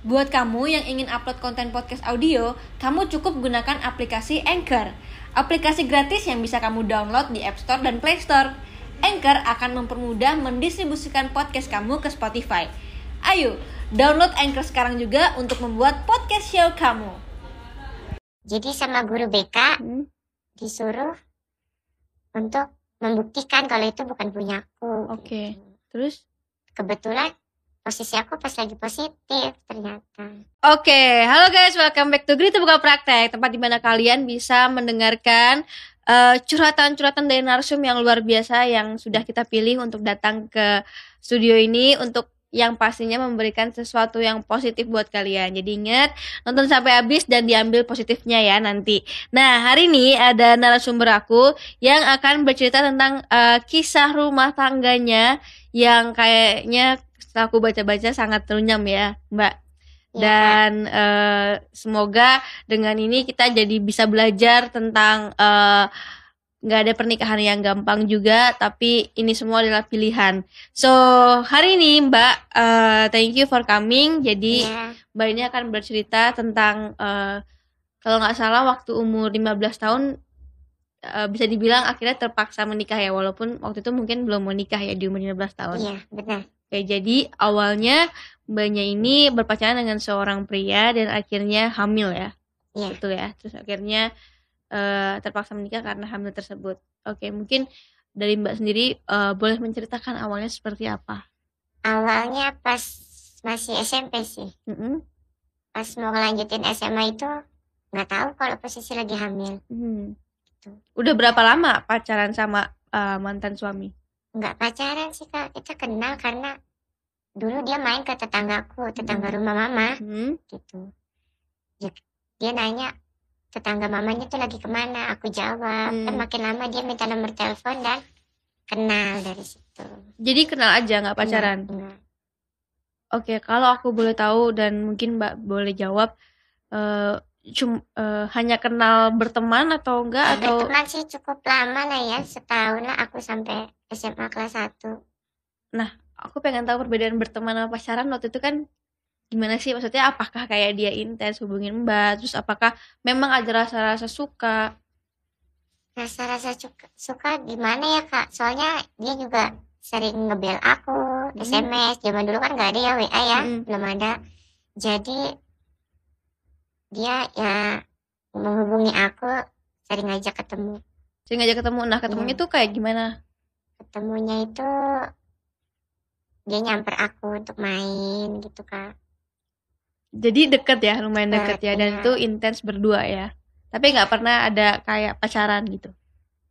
Buat kamu yang ingin upload konten podcast audio, kamu cukup gunakan aplikasi Anchor. Aplikasi gratis yang bisa kamu download di App Store dan Play Store. Anchor akan mempermudah mendistribusikan podcast kamu ke Spotify. Ayo, download Anchor sekarang juga untuk membuat podcast show kamu. Jadi sama guru BK Hmm. disuruh untuk membuktikan kalau itu bukan punyaku. Oke. Terus? Kebetulan posisi aku pas lagi positif ternyata. Oke, halo guys, welcome back to Grita Buka Praktek, tempat di mana kalian bisa mendengarkan eh, curhatan-curhatan dari narsum yang luar biasa yang sudah kita pilih untuk datang ke studio ini untuk yang pastinya memberikan sesuatu yang positif buat kalian. Jadi ingat nonton sampai habis dan diambil positifnya ya nanti. Nah hari ini ada narasumber aku yang akan bercerita tentang eh, kisah rumah tangganya yang kayaknya setelah aku baca-baca sangat runyam ya Mbak. Ya, dan eh, semoga dengan ini kita jadi bisa belajar tentang eh, nggak ada pernikahan yang gampang juga tapi ini semua adalah pilihan. So hari ini mbak eh, thank you for coming. Jadi ya, mbak ini akan bercerita tentang eh, kalau nggak salah waktu umur 15 tahun eh, bisa dibilang akhirnya terpaksa menikah ya walaupun waktu itu mungkin belum mau nikah ya di umur 15 tahun. Iya benar. Oke, jadi awalnya mbaknya ini berpacaran dengan seorang pria dan akhirnya hamil ya. Iya. Betul ya. Terus akhirnya eh, terpaksa menikah karena hamil tersebut. Oke, mungkin dari Mbak sendiri eh, boleh menceritakan awalnya seperti apa? Awalnya pas masih SMP sih. Mm-mm. Pas mau ngelanjutin SMA itu nggak tahu kalau posisi lagi hamil. Hmm. Gitu. Udah berapa lama pacaran sama eh, mantan suami? Nggak pacaran sih kak. Kita kenal karena dulu dia main ke tetanggaku, tetangga Hmm. rumah mama Hmm. gitu. Ya, dia nanya tetangga mamanya tuh lagi ke mana? Aku jawab. Kan Hmm. makin lama dia minta nomor telepon dan kenal dari situ. Jadi kenal aja nggak pacaran? Enggak, enggak. Oke, kalau aku boleh tahu dan mungkin Mbak boleh jawab, eh cum, eh, hanya kenal berteman atau enggak atau Berteman sih cukup lama lah ya, setahun lah aku sampai SMA kelas 1. aku pengen tahu perbedaan berteman sama pacaran waktu itu kan gimana sih maksudnya apakah kayak dia intens hubungin mbak terus apakah memang ada rasa-rasa suka Rasa-rasa suka, suka gimana ya kak? Soalnya dia juga sering ngebel aku, Hmm. SMS. Zaman dulu kan nggak ada ya WA ya, Mm-mm. belum ada. Jadi dia ya menghubungi aku, sering ngajak ketemu. saya ngajak ketemu nah ketemunya Iya. tuh kayak gimana Ketemunya itu dia nyamper aku untuk main gitu kak. jadi deket ya lumayan Deket, ya dan iya. itu intens berdua ya. Tapi nggak pernah ada kayak pacaran gitu?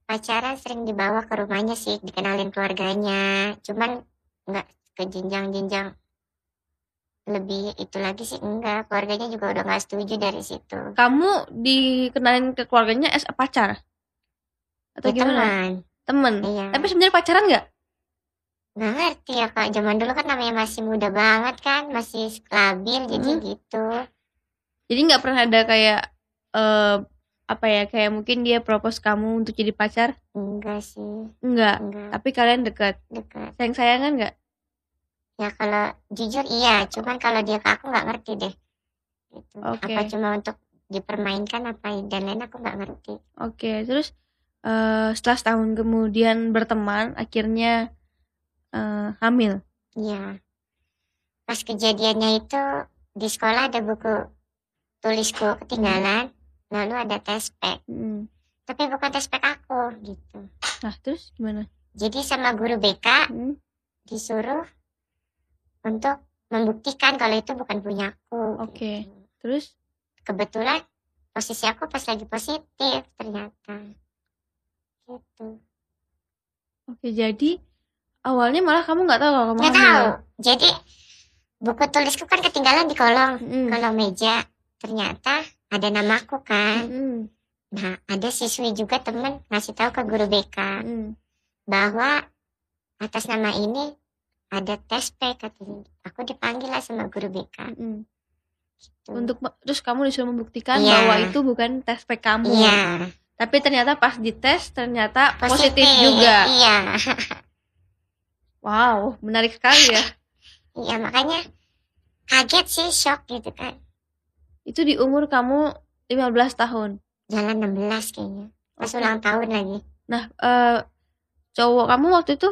Pacaran sering dibawa ke rumahnya sih dikenalin keluarganya. Cuman nggak ke jenjang-jenjang. Lebih itu lagi sih enggak. Keluarganya juga udah nggak setuju dari situ. Kamu dikenalin ke keluarganya a pacar? Atau Ya, gimana? teman temen. Iya. Tapi sebenarnya pacaran nggak? Nggak ngerti ya kak. Zaman dulu kan namanya masih muda banget kan masih labil jadi Hmm. gitu. Jadi nggak pernah ada kayak eh apa ya kayak mungkin dia propose kamu untuk jadi pacar? Enggak sih. Enggak enggak tapi kalian dekat dekat sayang sayangan nggak? Ya kalau jujur iya. Cuman kalau dia ke aku nggak ngerti deh. Gitu. Oke. apa cuma untuk dipermainkan apa dan lain aku nggak ngerti. Oke terus eh setelah setahun kemudian berteman akhirnya eh, hamil Iya. Pas kejadiannya itu di sekolah ada buku tulisku ketinggalan, lalu ada tes pack. Mm. Tapi bukan tes pack aku gitu. nah terus gimana Jadi sama guru BK Mm. disuruh untuk membuktikan kalau itu bukan punyaku. Oke. gitu. terus Kebetulan posisi aku pas lagi positif ternyata. Gitu. oke jadi awalnya malah kamu nggak tahu kalau kamu Nggak tahu. Jadi buku tulisku kan ketinggalan di kolong Mm. kolong meja. Ternyata ada namaku kan. Mm-mm. Nah, ada siswi juga temen ngasih tahu ke guru BK Mm. bahwa atas nama ini ada tes P katanya. Aku dipanggil lah sama guru BK. Mm-mm. Gitu. untuk terus kamu disuruh membuktikan Iya. bahwa itu bukan tes pack kamu Iya, tapi ternyata pas dites ternyata positif, juga Iya, wow menarik sekali ya iya makanya kaget sih shock gitu kan Itu di umur kamu 15 tahun. jalan 16 kayaknya pas Oke. ulang tahun lagi Nah, eh cowok kamu waktu itu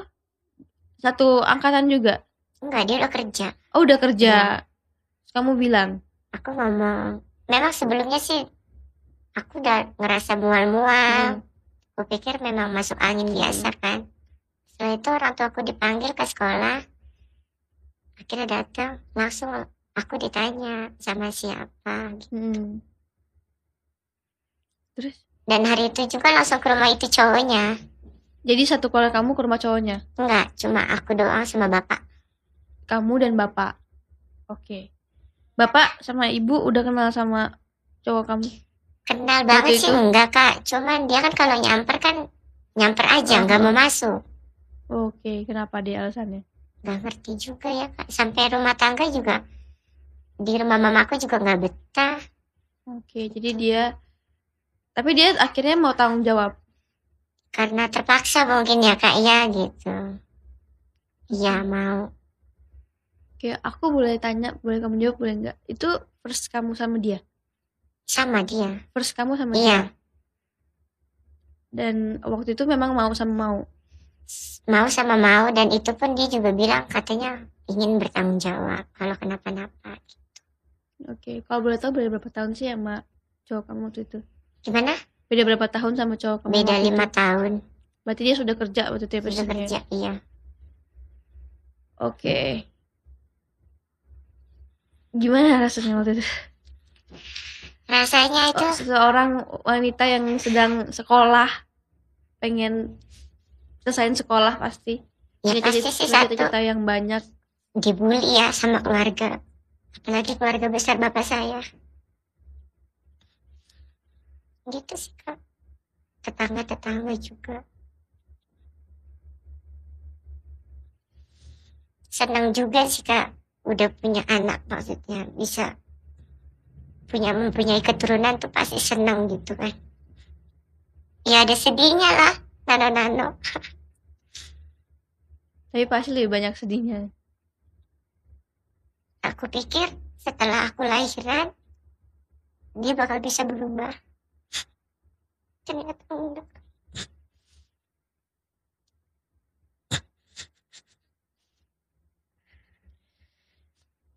satu angkatan juga. enggak dia udah kerja Oh, udah kerja. Iya. Kamu bilang, aku ngomong memang sebelumnya sih aku udah ngerasa mual-mual Hmm. aku pikir memang masuk angin biasa kan setelah itu orang tua aku dipanggil ke sekolah akhirnya datang langsung aku ditanya sama siapa hmm. Terus dan hari itu juga langsung ke rumah itu cowoknya jadi satu keluarga kamu ke rumah cowoknya. enggak cuma aku doang sama bapak Kamu dan bapak. Oke. Bapak sama ibu udah kenal sama cowok kamu. Kenal banget Waktu sih itu? enggak kak cuman dia kan kalau nyamper kan nyamper aja nggak mau masuk Oke, kenapa dia alasannya? nggak ngerti juga ya kak sampai rumah tangga juga di rumah mamaku juga nggak betah Oke, jadi dia tapi dia akhirnya mau tanggung jawab. karena terpaksa mungkin ya kak ya gitu iya mau Oke, aku boleh tanya, boleh kamu jawab, boleh nggak? Itu first kamu sama dia? Sama dia First kamu sama dia? iya Dan waktu itu memang mau sama mau. mau sama mau dan itu pun dia juga bilang katanya ingin bertanggung jawab kalau kenapa-napa Oke, kalau boleh tahu beda berapa tahun sih sama cowok kamu waktu itu? gimana Beda berapa tahun sama cowok kamu? beda lima tahun Berarti dia sudah kerja waktu itu ya sudah posisinya? kerja iya Oke. Gimana rasanya waktu itu? Rasanya itu seseorang wanita yang sedang sekolah pengen selesaiin sekolah pasti. Ya pasti sih satu. cita-cita yang banyak. Dibully ya sama keluarga. Apalagi keluarga besar bapak saya. Gitu sih kak. Tetangga-tetangga juga. Senang juga sih kak. Udah punya anak maksudnya bisa punya mempunyai keturunan tuh pasti senang gitu kan ya ada sedihnya lah nano-nano tapi pasti lebih banyak sedihnya Aku pikir setelah aku lahiran, dia bakal bisa berubah. Ternyata enggak.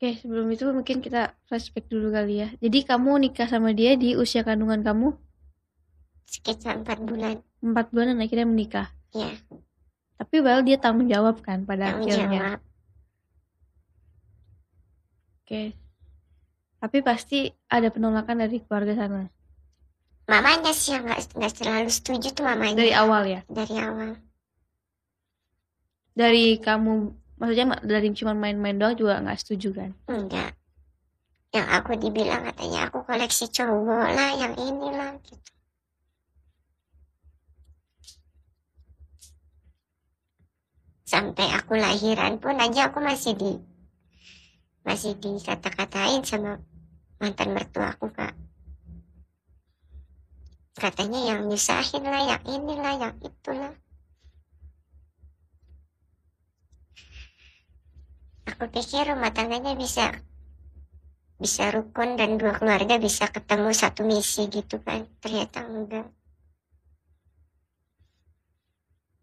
Oke sebelum itu mungkin kita flashback dulu kali ya. Jadi kamu nikah sama dia di usia kandungan kamu? Sekitar empat bulan. empat bulan dan akhirnya menikah? Ya, tapi well dia tanggung jawab kan pada tanggung akhirnya. jawab. oke. Tapi pasti ada penolakan dari keluarga sana? Mamanya sih yang nggak nggak selalu setuju tuh mamanya. Dari awal ya? Dari awal. dari kamu maksudnya ma- dari cuma main-main doang juga nggak setuju kan Enggak. Yang aku dibilang katanya aku koleksi cowok lah, yang inilah gitu. Sampai aku lahiran pun aja aku masih di masih dikata-katain sama mantan mertua aku kak. Katanya yang nyusahin lah, yang inilah, yang itulah. Aku pikir rumah tangganya bisa bisa rukun dan dua keluarga bisa ketemu satu misi gitu kan. Ternyata enggak.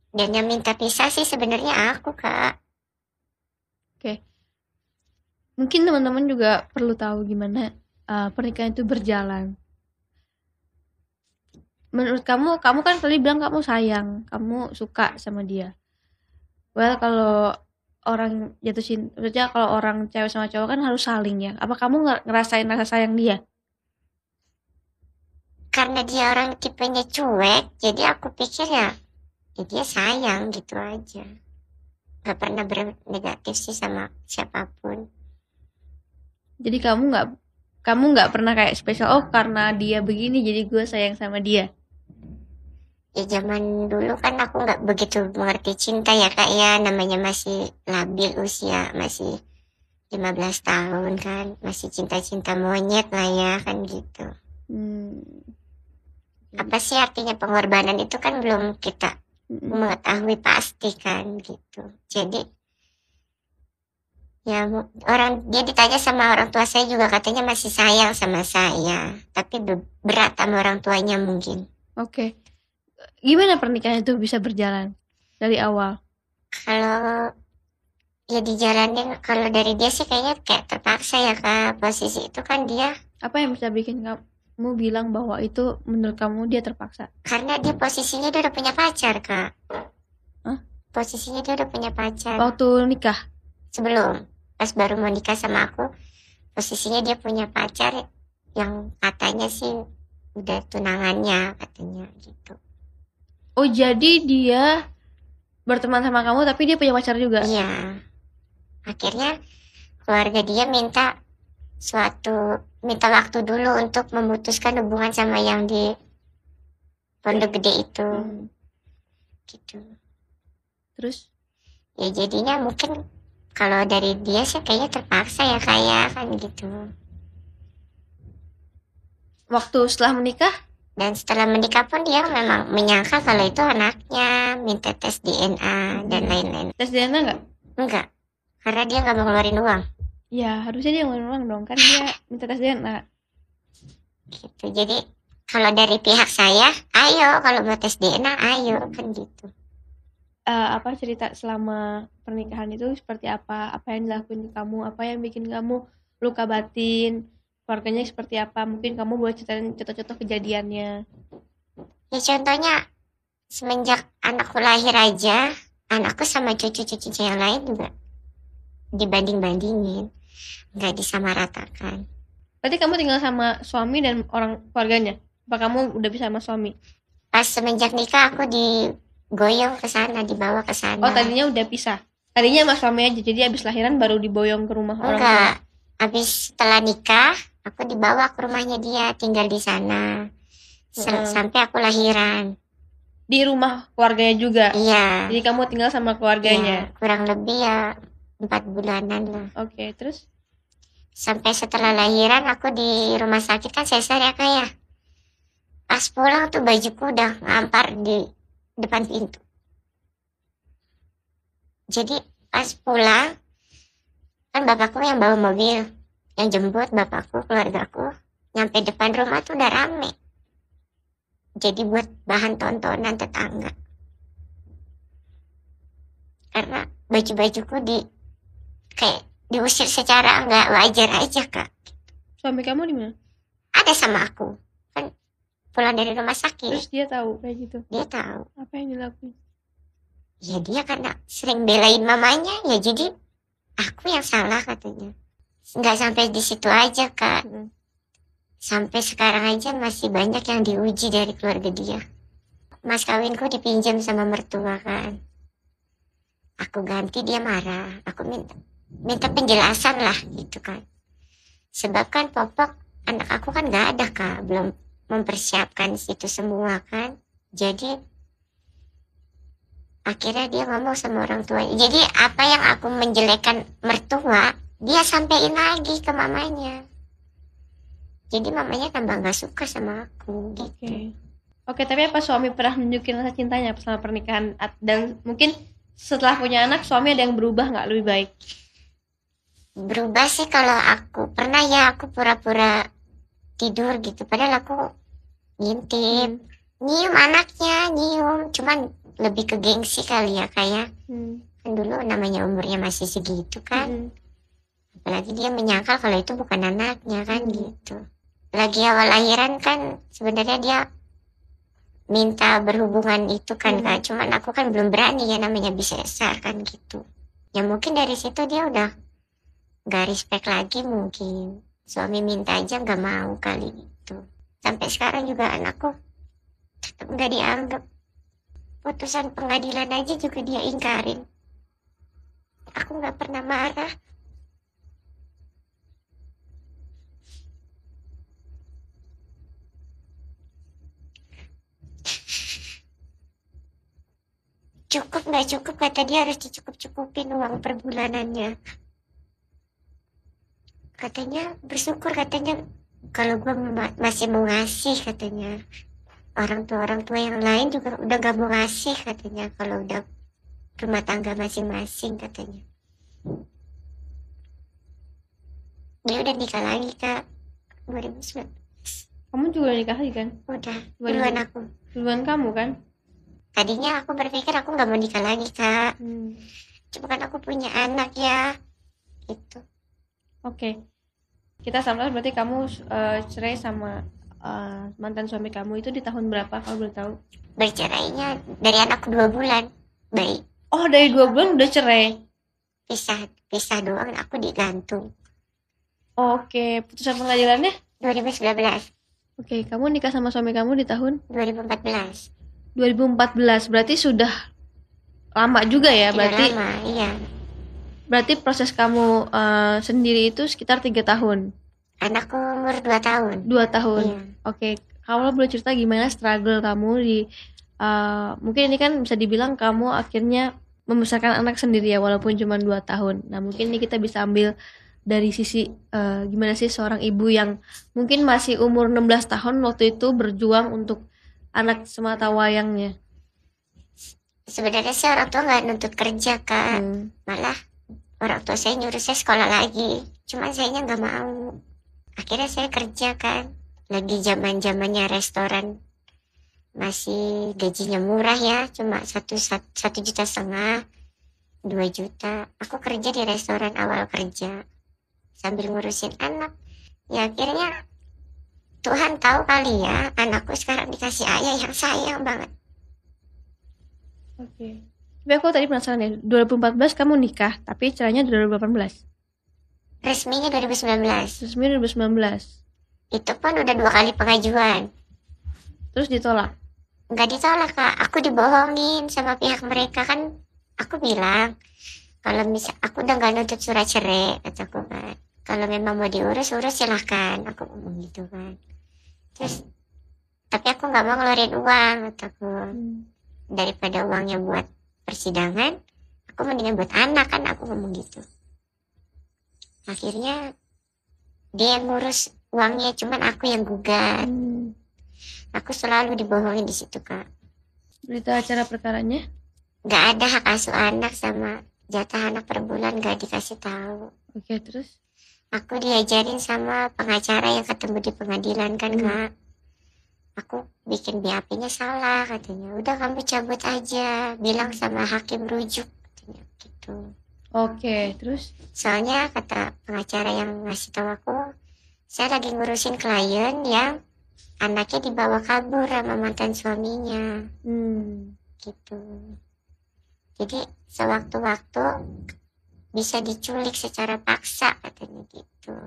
Dan yang minta pisah sih sebenarnya aku kak. Mungkin teman-teman juga perlu tahu gimana uh, pernikahan itu berjalan. Menurut kamu kamu kan tadi bilang kamu sayang kamu suka sama dia. Well kalau orang jatuh cinta maksudnya kalau orang cewek sama cowok kan harus saling ya. Apa kamu ngerasain rasa sayang dia? Karena dia orang tipenya cuek jadi aku pikir ya, ya dia sayang gitu aja. Gak pernah bernegatif sih sama siapa pun. Jadi kamu nggak kamu nggak pernah kayak spesial oh karena dia begini jadi gue sayang sama dia ya zaman dulu kan aku nggak begitu mengerti cinta ya kak ya namanya masih labil usia masih 15 tahun kan masih cinta-cinta monyet lah ya kan gitu hmm. apa sih artinya pengorbanan itu kan belum kita Mm-mm. mengetahui pasti kan gitu jadi ya orang dia ditanya sama orang tua saya juga katanya masih sayang sama saya tapi be- berat sama orang tuanya mungkin Oke. Gimana pernikahan itu bisa berjalan dari awal? kalau ya dijalanin kalau dari dia sih kayaknya kayak terpaksa ya kak posisi itu kan dia Apa yang bisa bikin kamu bilang bahwa itu menurut kamu dia terpaksa? karena dia posisinya dia udah punya pacar kak Hah? posisinya dia udah punya pacar Waktu nikah. sebelum pas baru mau nikah sama aku posisinya dia punya pacar yang katanya sih udah tunangannya katanya gitu Oh, jadi dia berteman sama kamu tapi dia punya pacar juga. iya. Akhirnya keluarga dia minta suatu minta waktu dulu untuk memutuskan hubungan sama yang di pondok gede itu. Hmm. gitu. Terus? Ya jadinya mungkin kalau dari dia sih kayaknya terpaksa ya kayak kan gitu. Waktu setelah menikah dan setelah menikah pun dia memang menyangka kalau itu anaknya minta tes DNA dan lain-lain tes DNA nggak? enggak karena dia nggak mau ngeluarin uang Ya harusnya dia ngulang dong kan dia minta tes DNA. gitu jadi kalau dari pihak saya ayo kalau mau tes DNA ayo kan gitu Eh, apa cerita selama pernikahan itu seperti apa? Apa yang dilakuin ke kamu? Apa yang bikin kamu luka batin? Keluarganya seperti apa? Mungkin kamu boleh ceritain contoh-contoh kejadiannya. ya contohnya semenjak anakku lahir aja anakku sama cucu-cucu yang lain juga dibanding-bandingin nggak disamaratakan Berarti kamu tinggal sama suami dan orang keluarganya? Apa kamu udah bisa sama suami? pas semenjak nikah aku digoyong ke sana dibawa ke sana Oh tadinya udah pisah. Tadinya sama suami aja, jadi abis lahiran baru diboyong ke rumah orang enggak habis setelah nikah aku dibawa ke rumahnya dia tinggal di sana Heeh. sampai aku lahiran Di rumah keluarganya juga. iya Jadi kamu tinggal sama keluarganya. Iya, kurang lebih ya empat bulanan lah Oke, terus? sampai setelah lahiran aku di rumah sakit kan sesar ya kayak pas pulang tuh bajuku udah ngampar di depan pintu jadi pas pulang kan bapakku yang bawa mobil yang jemput bapakku keluargaku nyampe depan rumah tuh udah rame. Jadi buat bahan tontonan tetangga. Karena baju-bajuku di kayak diusir secara nggak wajar aja kak. Suami kamu di mana? ada sama aku. Kan pulang dari rumah sakit. Terus dia tahu kayak gitu. dia tahu. Apa yang dilakuin? ya dia karena sering belain mamanya ya jadi aku yang salah katanya nggak sampai di situ aja kak. Sampai sekarang aja masih banyak yang diuji dari keluarga dia. Mas kawinku dipinjam sama mertua kan? Aku ganti dia marah. Aku minta minta penjelasan lah gitu kan. Sebab kan popok anak aku kan nggak ada kak. Belum mempersiapkan itu semua kan. Jadi akhirnya dia ngomong sama orang tua. Jadi apa yang aku menjelekkan mertua dia sampein lagi ke mamanya. Jadi mamanya tambah nggak suka sama aku gitu. Oke. Oke, tapi apa suami pernah nunjukin rasa cintanya selama pernikahan? Dan mungkin setelah punya anak suami ada yang berubah nggak lebih baik? berubah sih kalau aku. Pernah ya aku pura-pura tidur gitu. Padahal aku ngintip. Nyium anaknya nyium. Cuman lebih ke gengsi kali ya kayak Hmm. kan dulu namanya umurnya masih segitu kan. Hmm. Apalagi dia menyangkal kalau itu bukan anaknya kan Hmm. gitu. Lagi awal lahiran kan sebenarnya dia minta berhubungan itu kan Hmm. kak. Cuman aku kan belum berani ya namanya bisa besar kan gitu. Ya mungkin dari situ dia udah nggak respect lagi mungkin. Suami minta aja nggak mau kali gitu. Sampai sekarang juga anakku tetap nggak dianggap. Putusan pengadilan aja juga dia ingkarin. Aku nggak pernah marah cukup nggak cukup kata dia harus dicukup-cukupin uang per bulanannya katanya bersyukur katanya kalau gue masih mau ngasih katanya orang tua orang tua yang lain juga udah gak mau ngasih katanya kalau udah rumah tangga masing-masing katanya dia udah nikah lagi kak 2009 Kamu juga nikah lagi kan? udah 2000. duluan aku Duluan kamu kan? Tadinya aku berpikir aku nggak mau nikah lagi kak Hmm. cuma kan aku punya anak ya gitu Oke. Kita sama berarti kamu eh, cerai sama eh, mantan suami kamu itu di tahun berapa kalau boleh tahu? bercerainya dari anakku dua bulan baik Oh dari dua bulan udah cerai. pisah pisah doang aku digantung Oke, putusan pengadilannya? 2019 Oke, kamu nikah sama suami kamu di tahun 2014 2014. Berarti sudah lama juga ya. Sudah Berarti lama iya berarti proses kamu eh, sendiri itu sekitar tiga tahun, anakku umur 2 tahun dua tahun. iya Oke, kamu boleh cerita gimana struggle kamu di eh, mungkin ini kan bisa dibilang kamu akhirnya membesarkan anak sendiri ya walaupun cuma dua tahun. Nah mungkin ini kita bisa ambil dari sisi eh, gimana sih seorang ibu yang mungkin masih umur 16 tahun waktu itu berjuang untuk anak semata wayangnya. sebenarnya sih orang tua nggak nuntut kerja kak. Hmm. malah orang tua saya nyuruh saya sekolah lagi. Cuman sayanya nggak mau. Akhirnya saya kerja kan. Lagi zaman zamannya restoran. Masih gajinya murah ya. Cuma satu sat- satu juta setengah dua juta. Aku kerja di restoran awal kerja. Sambil ngurusin anak. Ya akhirnya Tuhan tahu kali ya anakku sekarang dikasih ayah yang sayang banget Oke. Tapi aku tadi penasaran ya, 2014 kamu nikah, tapi cerainya 2018. resminya 2019 Resmi 2019. itu pun udah dua kali pengajuan Terus ditolak. nggak ditolak kak aku dibohongin sama pihak mereka kan aku bilang kalau misal aku udah nggak nuntut surat cerai kataku kan kalau memang mau diurus urus silahkan aku ngomong gitu kan terus tapi aku nggak mau ngeluarin uang kataku daripada uangnya buat persidangan aku mendingan buat anak kan aku ngomong gitu akhirnya dia yang ngurus uangnya cuman aku yang gugat Hmm. aku selalu dibohongin di situ kak Berita acara perkaranya? nggak ada hak asuh anak sama jatah anak per bulan nggak dikasih tahu Oke, terus? Aku diajarin sama pengacara yang ketemu di pengadilan kan Hmm. kak aku bikin BAP-nya salah katanya udah kamu cabut aja bilang sama hakim rujuk katanya gitu Oke, terus? soalnya kata pengacara yang ngasih tahu aku saya lagi ngurusin klien yang anaknya dibawa kabur sama mantan suaminya Hmm. gitu. Jadi sewaktu-waktu bisa diculik secara paksa katanya gitu.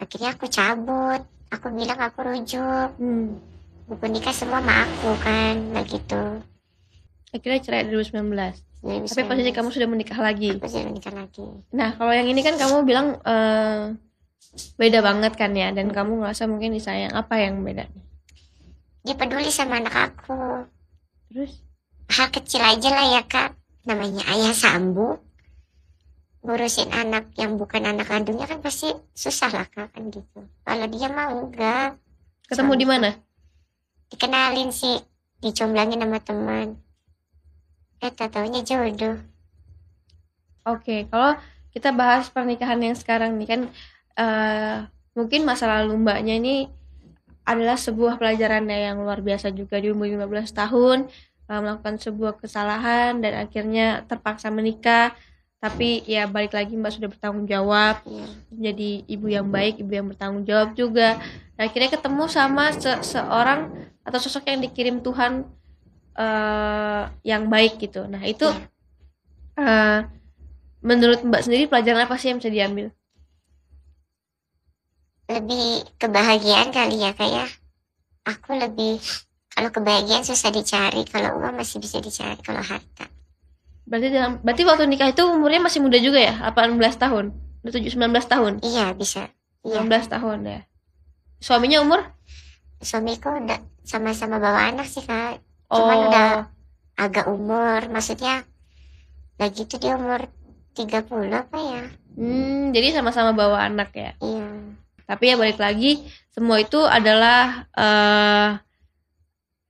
Akhirnya aku cabut, aku bilang aku rujuk, Hmm. buku nikah semua sama aku kan, nah gitu. Akhirnya cerai 2019. Jadi Tapi posisi kamu sudah menikah lagi. aku sudah menikah lagi. Nah, kalau yang ini kan kamu bilang eh, beda banget kan ya, dan kamu ngerasa mungkin disayang. Apa yang beda? Dia peduli sama anak aku. Terus? Hal kecil aja lah ya kak, namanya ayah sambu. Ngurusin anak yang bukan anak kandungnya kan pasti susah lah kak kan gitu. Kalau dia mau enggak, Ketemu di mana? dikenalin sih dicomblangin sama teman eh tak taunya jodoh Oke, kalau kita bahas pernikahan yang sekarang nih kan eh mungkin masa lalu mbaknya ini adalah sebuah pelajaran yang luar biasa juga di umur 15 tahun eh, melakukan sebuah kesalahan dan akhirnya terpaksa menikah tapi ya balik lagi mbak sudah bertanggung jawab. Iya. jadi ibu yang baik ibu yang bertanggung jawab juga. Dan akhirnya ketemu sama se- seorang atau sosok yang dikirim Tuhan eh yang baik gitu. Nah itu eh menurut mbak sendiri pelajaran apa sih yang bisa diambil? Lebih kebahagiaan kali ya kayak aku lebih kalau kebahagiaan susah dicari kalau uang masih bisa dicari kalau harta berarti dalam berarti waktu nikah itu umurnya masih muda juga ya? 18 tahun? Udah 7 19 tahun? Iya bisa. Iya. 19 tahun ya? Suaminya umur? Suamiku udah sama-sama bawa anak sih kak. Oh. Cuman udah- agak umur. Maksudnya lagi itu dia umur 30 apa ya? Hmm, jadi sama-sama bawa anak ya? Iya. Tapi ya balik lagi, semua itu adalah eh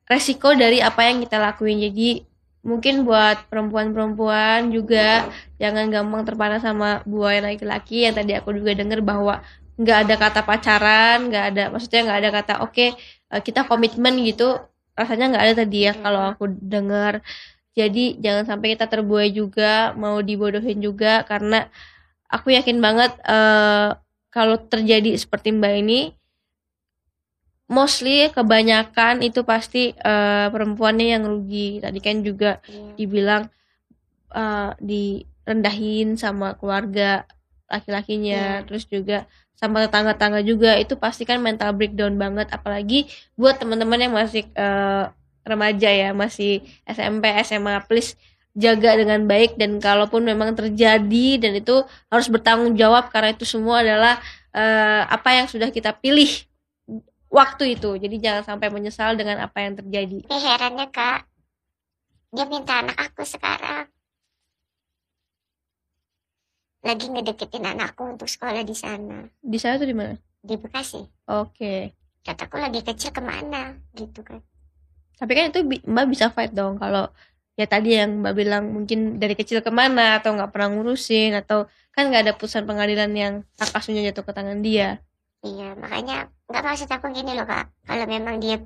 resiko dari apa yang kita lakuin. Jadi mungkin buat perempuan-perempuan juga jangan gampang terpana sama buaya laki-laki. Yang tadi aku juga dengar bahwa nggak ada kata pacaran nggak ada maksudnya nggak ada kata oke okay, eh, kita komitmen gitu. Rasanya nggak ada tadi ya kalau aku dengar. Jadi jangan sampai kita terbuai juga mau dibodohin juga karena aku yakin banget uh, kalau terjadi seperti mbak ini mostly kebanyakan itu pasti uh, perempuannya yang rugi. Tadi kan juga yeah. dibilang uh, direndahin sama keluarga laki-lakinya yeah. terus juga sama tetangga-tetangga juga. Itu pasti kan mental breakdown banget. Apalagi buat teman-teman yang masih uh, remaja ya masih SMP SMA please jaga dengan baik. Dan kalaupun memang terjadi dan itu harus bertanggung jawab karena itu semua adalah uh, apa yang sudah kita pilih waktu itu. Jadi jangan sampai menyesal dengan apa yang terjadi. Eh, herannya kak. Dia minta anak aku sekarang. Lagi ngedeketin anakku untuk sekolah di sana. Di sana tuh di mana? Di Bekasi. Oke. Okay. kataku lagi kecil ke mana? Gitu kan. Tapi kan itu mbak bisa fight dong kalau ya tadi yang mbak bilang mungkin dari kecil ke mana atau nggak pernah ngurusin atau kan nggak ada putusan pengadilan yang hak asuhnya jatuh ke tangan dia Iya, makanya nggak maksud aku gini loh kak. Kalau memang dia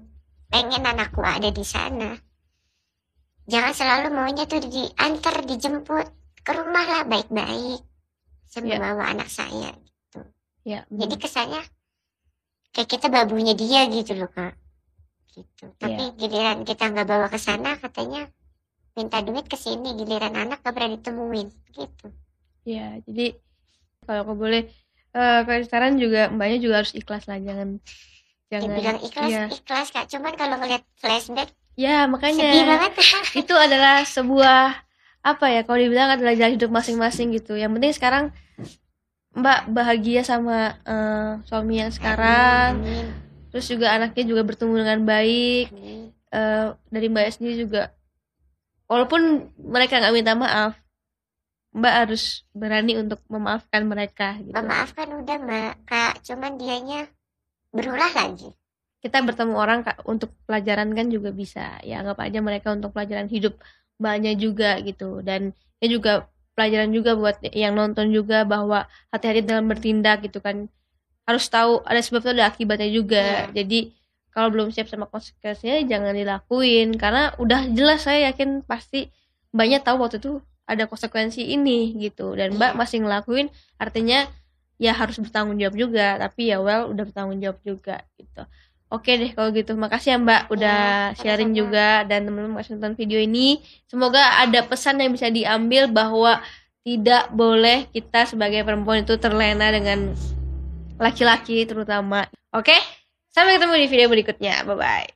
pengen anakku ada di sana, jangan selalu maunya tuh diantar, dijemput ke rumah lah baik-baik. Saya yeah. anak saya gitu. Yeah, Jadi kesannya kayak kita babunya dia gitu loh kak. Gitu. Tapi yeah. giliran kita nggak bawa ke sana, katanya minta duit ke sini, giliran anak gak pernah ditemuin gitu. Iya, jadi kalau aku boleh uh, kalau sekarang juga mbaknya juga harus ikhlas lah jangan jangan bilang ikhlas ya. ikhlas kak. Cuman kalau ngeliat flashback ya makanya itu adalah sebuah apa ya kalau dibilang adalah jalan hidup masing-masing gitu. Yang penting sekarang mbak bahagia sama uh, suami yang sekarang. Amin. terus juga anaknya juga bertumbuh dengan baik. Uh, dari mbak sendiri juga walaupun mereka nggak minta maaf Mbak harus berani untuk memaafkan mereka gitu. Memaafkan udah Mbak, Kak, cuman dianya berulah lagi. Kita bertemu orang Kak untuk pelajaran kan juga bisa. Ya anggap aja mereka untuk pelajaran hidup banyak juga gitu dan ini juga pelajaran juga buat yang nonton juga bahwa hati-hati dalam bertindak gitu kan harus tahu ada sebab itu ada akibatnya juga yeah. jadi kalau belum siap sama konsekuensinya jangan dilakuin karena udah jelas saya yakin pasti banyak tahu waktu itu ada konsekuensi ini gitu. Dan mbak iya. masih ngelakuin artinya ya harus bertanggung jawab juga tapi ya well udah bertanggung jawab juga gitu. Oke deh kalau gitu makasih ya mbak udah ya, sharing sama. juga dan teman-teman masih nonton video ini. Semoga ada pesan yang bisa diambil bahwa tidak boleh kita sebagai perempuan itu terlena dengan laki-laki terutama. Oke sampai ketemu di video berikutnya. Bye bye